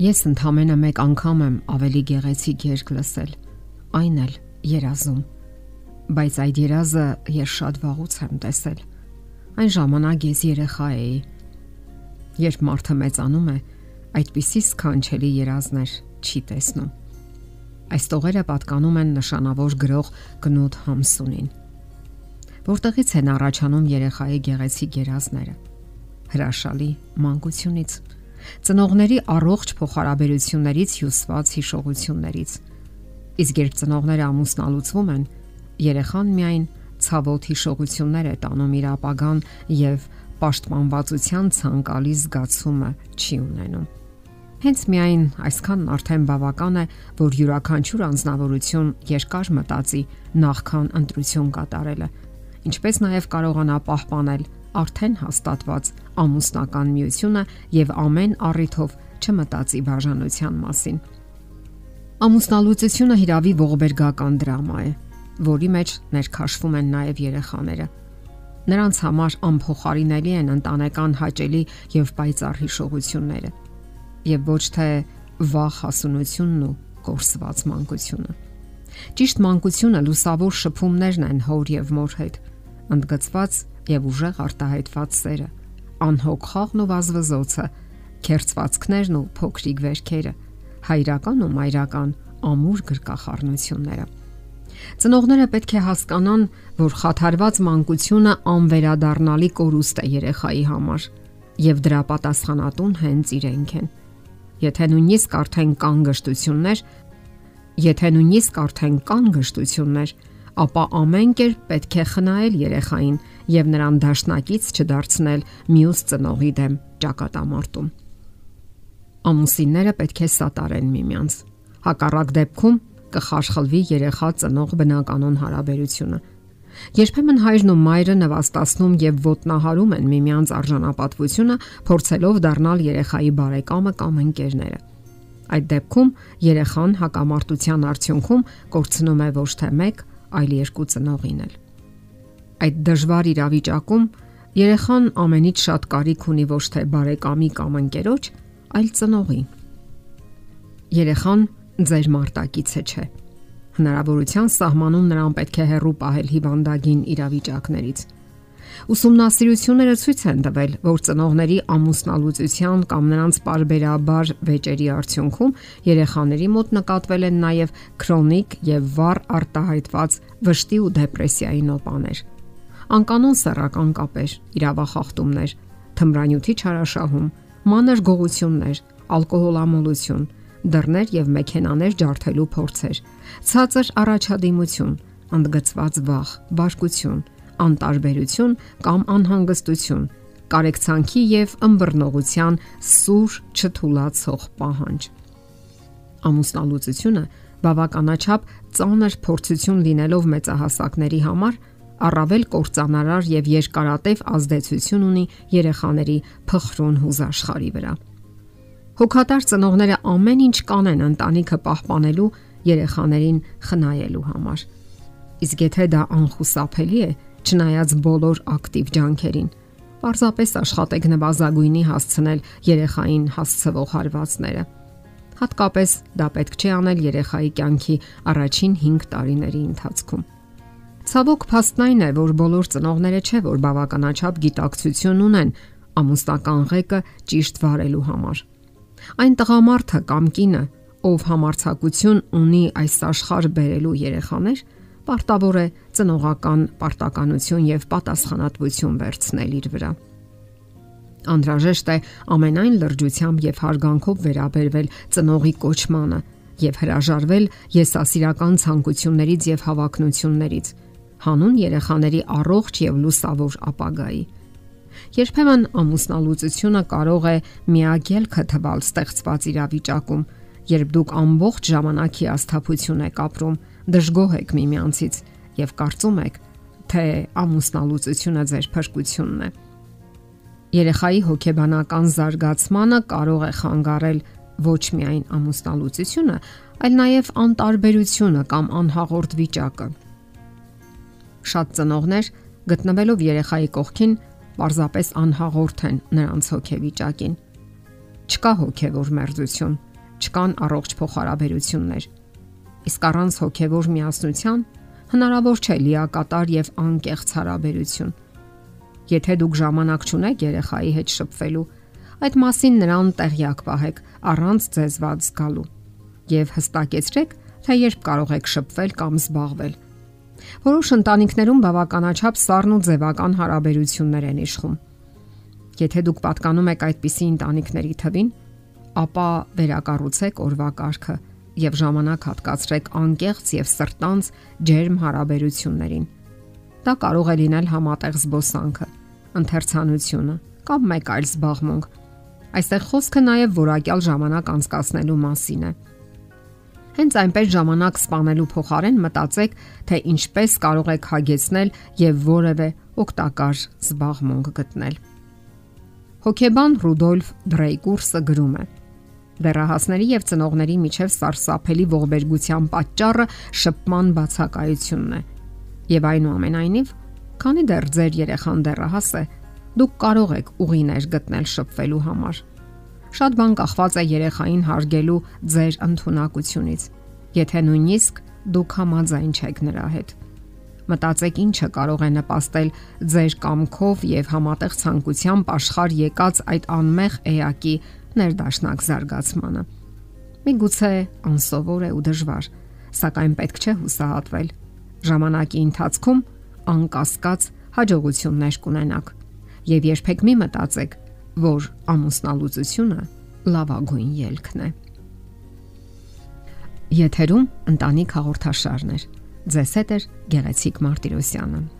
Ես ընդամենը մեկ անգամ եմ ավելի գեղեցիկ երգ լսել, այն էլ երազում։ Բայց այդ երազը ես շատ վաղուց եմ տեսել։ Այն ժամանակ ես երեխա էի։ Երբ մարդը մեծանում է, այդպիսի սքանչելի երազներ չի տեսնում։ Այս տողերը պատկանում են նշանավոր գրող Կնոտ Համսունին։ Որտեղից են առաջանում երեխայի գեղեցիկ երազները։ Հրաշալի մանկությունից ծնողների առողջ փոխհարաբերություններից հյուսված հիշողություններից։ Իսկ երբ ծնողները ամուսնալուծվում են, երեխան միայն ցավոտ հիշողություններ է տանում իր ապագան եւ պաշտպանվածության ցանկալի զգացումը չի ունենում։ Հենց միայն այսքանն արդեն բավական է, որ յուրաքանչյուր անznավորություն երկար մտածի նախքան ընտրություն կատարելը, ինչպես նաև կարողանա պահպանել արդեն հաստատված ամուսնական միությունը եւ ամեն առիթով չմտածի բաժանության մասին։ Ամուսնալուծությունը հիրավի ողբերգական դրամա է, որի մեջ ներքաշվում են նաև երեխաները։ Նրանց համար անփոխարինելի են ընտանեկան հաճելի եւ պայծառ հիշողությունները եւ ոչ թե վախ հասունությունն ու կորսված մանկությունը։ Ճիշտ մանկությունը լուսավոր շփումներն են հոր եւ մոր հետ, ընդգծված եւ ուժեղ արտահայտված սերը, անհոգ խաղն ու վազվզոցը, քերծվածքներն ու փոքրիկ վերքերը, հայրական ու մայրական ամուր գրկախառնությունները։ Ծնողները պետք է հասկանան, որ խաթարված մանկությունը անվերադառնալի կորուստ է երեխայի համար եւ դրա պատասխանատուն հենց իրենք են։ Եթե նույնիսկ արդեն կան գշտություններ, եթե նույնիսկ արդեն կան գշտություններ, ապա ամեն կերպ պետք է խնայել երեխային եւ նրան դաշնակից չդարձնել մյուս ծնողի դեմ ճակատամարտում։ Ամուսինները պետք է սատարեն միմյանց։ Հակառակ դեպքում կխաշխլվի երեխա ծնող բնականon հարաբերությունը։ Երբեմն հայրն ու մայրը նվաստացնում եւ ոտնահարում են միմյանց արժանապատվությունը, փորձելով դառնալ երեխայի բարեկամը կամ ընկերները։ Այդ դեպքում երեխան հակամարտության արդյունքում կորցնում է ոչ թե մեկ, այլ երկու ծնողին էլ։ Այդ դժվար իրավիճակում երեխան ամենից շատ կարիք ունի ոչ թե բարեկամի կամ ընկերոջ, այլ ծնողի։ Երեխան ձեր մարտակիցը չէ։ Հնարավորության սահմանում նրան պետք է հեռու պահել հիվանդագին իրավիճակներից։ Ուսումնասիրությունները ցույց են տվել, որ ծնողների ամուսնալուծության կամ նրանց parberabar վեճերի արդյունքում երեխաների մոտ նկատվել են նաև քրոնիկ եւ վառ արտահայտված վշտի ու դեպրեսիայի նոպաներ անկանոն սեռական կապեր, իրավախախտումներ, թմրանյութի չարաշահում, մանր գողություններ, ալկոհոլամոլություն, դռներ եւ մեքենաներ ջարդելու փորձեր, ցածր առաջադիմություն, ընդգծված վախ, բարկություն, անտարբերություն կամ անհանգստություն, կարեկցանքի եւ ըմբռնողության սուր չթուլացող պահանջ։ Ամուսնալուծությունը բավականաչափ ծանր փորձություն լինելով մեծահասակների համար առավել կործանարար եւ երկարատև ազդեցություն ունի երեխաների փխրուն հուզաշխարի վրա։ Հոգատար ծնողները ամեն ինչ կանեն ընտանիքը պահպանելու երեխաներին խնայելու համար։ Իսկ եթե դա անխուսափելի է, չնայած բոլոր ակտիվ ջանքերին, պարզապես աշխատեք նվազագույնի հասցնել երեխային հասցվող հարվածները։ Հատկապես դա պետք չի անել երեխայի կյանքի առաջին 5 տարիների ընթացքում։ Ցավոք փաստն այն է, որ բոլոր ծնողները չէ որ բավականաչափ գիտակցություն ունեն ամուսնական ղեկը ճիշտ վարելու համար։ Այն տղամարդը կամ կինը, ով համարցակություն ունի այս աշխարհ բերելու երեխաներ, պարտավոր է ծնողական պարտականություն եւ պատասխանատվություն վերցնել իր վրա։ Անդրաժեշտ է ամենայն լրջությամբ եւ հարգանքով վերաբերվել ծնողի կոչմանը եւ հրաժարվել եսասիրական ցանկություններից եւ հավակնություններից հանուն երեխաների առողջ եւ լուսավոր ապագայի։ Երբեմն ամուսնալուծությունը կարող է միագելքը թվալ ստեղծված իրավիճակում, երբ դուք ամբողջ ժամանակի աստափություն եք ապրում, դժգոհ եք միմյանցից եւ կարծում եք, թե ամուսնալուծությունը ձեր փրկությունն է։ Երեխայի հոգեբանական զարգացմանը կարող է խանգարել ոչ միայն ամուսնալուծությունը, այլ նաև անտարբերությունը կամ անհաղորդ վիճակը։ Շատ ծնողներ գտնվելով երեխայի կողքին պարզապես անհաղորդ են նրանց հոգեվիճակին։ Չկա հոգևոր մերձություն, չկան առողջ փոխհարաբերություններ։ Իսկ առանց հոգևոր միասնության հնարավոր չէ լիակատար եւ անկեղծ հարաբերություն։ Եթե դուք ժամանակ չունեք երեխայի հետ շփվելու, այդ մասին նրան տեղյակ պահեք առանց ձեզ ված զգալու եւ հստակեցրեք, թե երբ կարող եք շփվել կամ զբաղվել։ Որոշ ընտանիքներում բավականաչափ սառն ու ձևական հարաբերություններ են իշխում։ Եթե դուք պատկանում եք այդպիսի ընտանիքների թվին, ապա վերակառուցեք օրվա կարգը եւ ժամանակ հատկացրեք անկեղծ եւ սրտանց ջերմ հարաբերություններին։ Դա կարող է լինել համատեղ զբոսանքը, ընթերցանությունը կամ մեկ այլ զբաղմունք։ Այստեղ խոսքը նաև որակյալ ժամանակ անցկացնելու մասին է։ Հենց այնպես ժամանակ սպանելու փոխարեն մտածեք, թե ինչպես կարող եք հագեցնել եւ որևէ օգտակար զբաղմունք գտնել։ Հոկեբան Ռուդոլֆ Դրեյկուրսը գրում է. Դեռահասների եւ ծնողների միջև սարսափելի ողբերգության պատճառը շփման բացակայությունն է։ Եվ այնուամենայնիվ, քանի դեռ ձեր երեխան դեռահաս է, դուք կարող եք ուղիներ գտնել շփվելու համար։ Շատ բան կախված է երեխային հարգելու ձեր ընտունակությունից, եթե նույնիսկ դուք համաձայն չեք նրա հետ։ Մտածեք ինչը կարող է նպաստել ձեր կամքով եւ համատեղ ցանկությամբ աշխարհ եկած այդ անմեղ էակի ներդաշնակ զարգացմանը։ Միգուցե անսովոր է ու դժվար, սակայն պետք չէ հուսահատվել։ Ժամանակի ընթացքում անկասկած հաջողություններ կունենաք։ Եվ երբեք մի մտածեք, որ ամուսնալուծությունը լավագույն ելքն է։ Եթերում ընտանիք հաղորդաշարն է։ Ձեզ հետ է Գեղեցիկ Մարտիրոսյանը։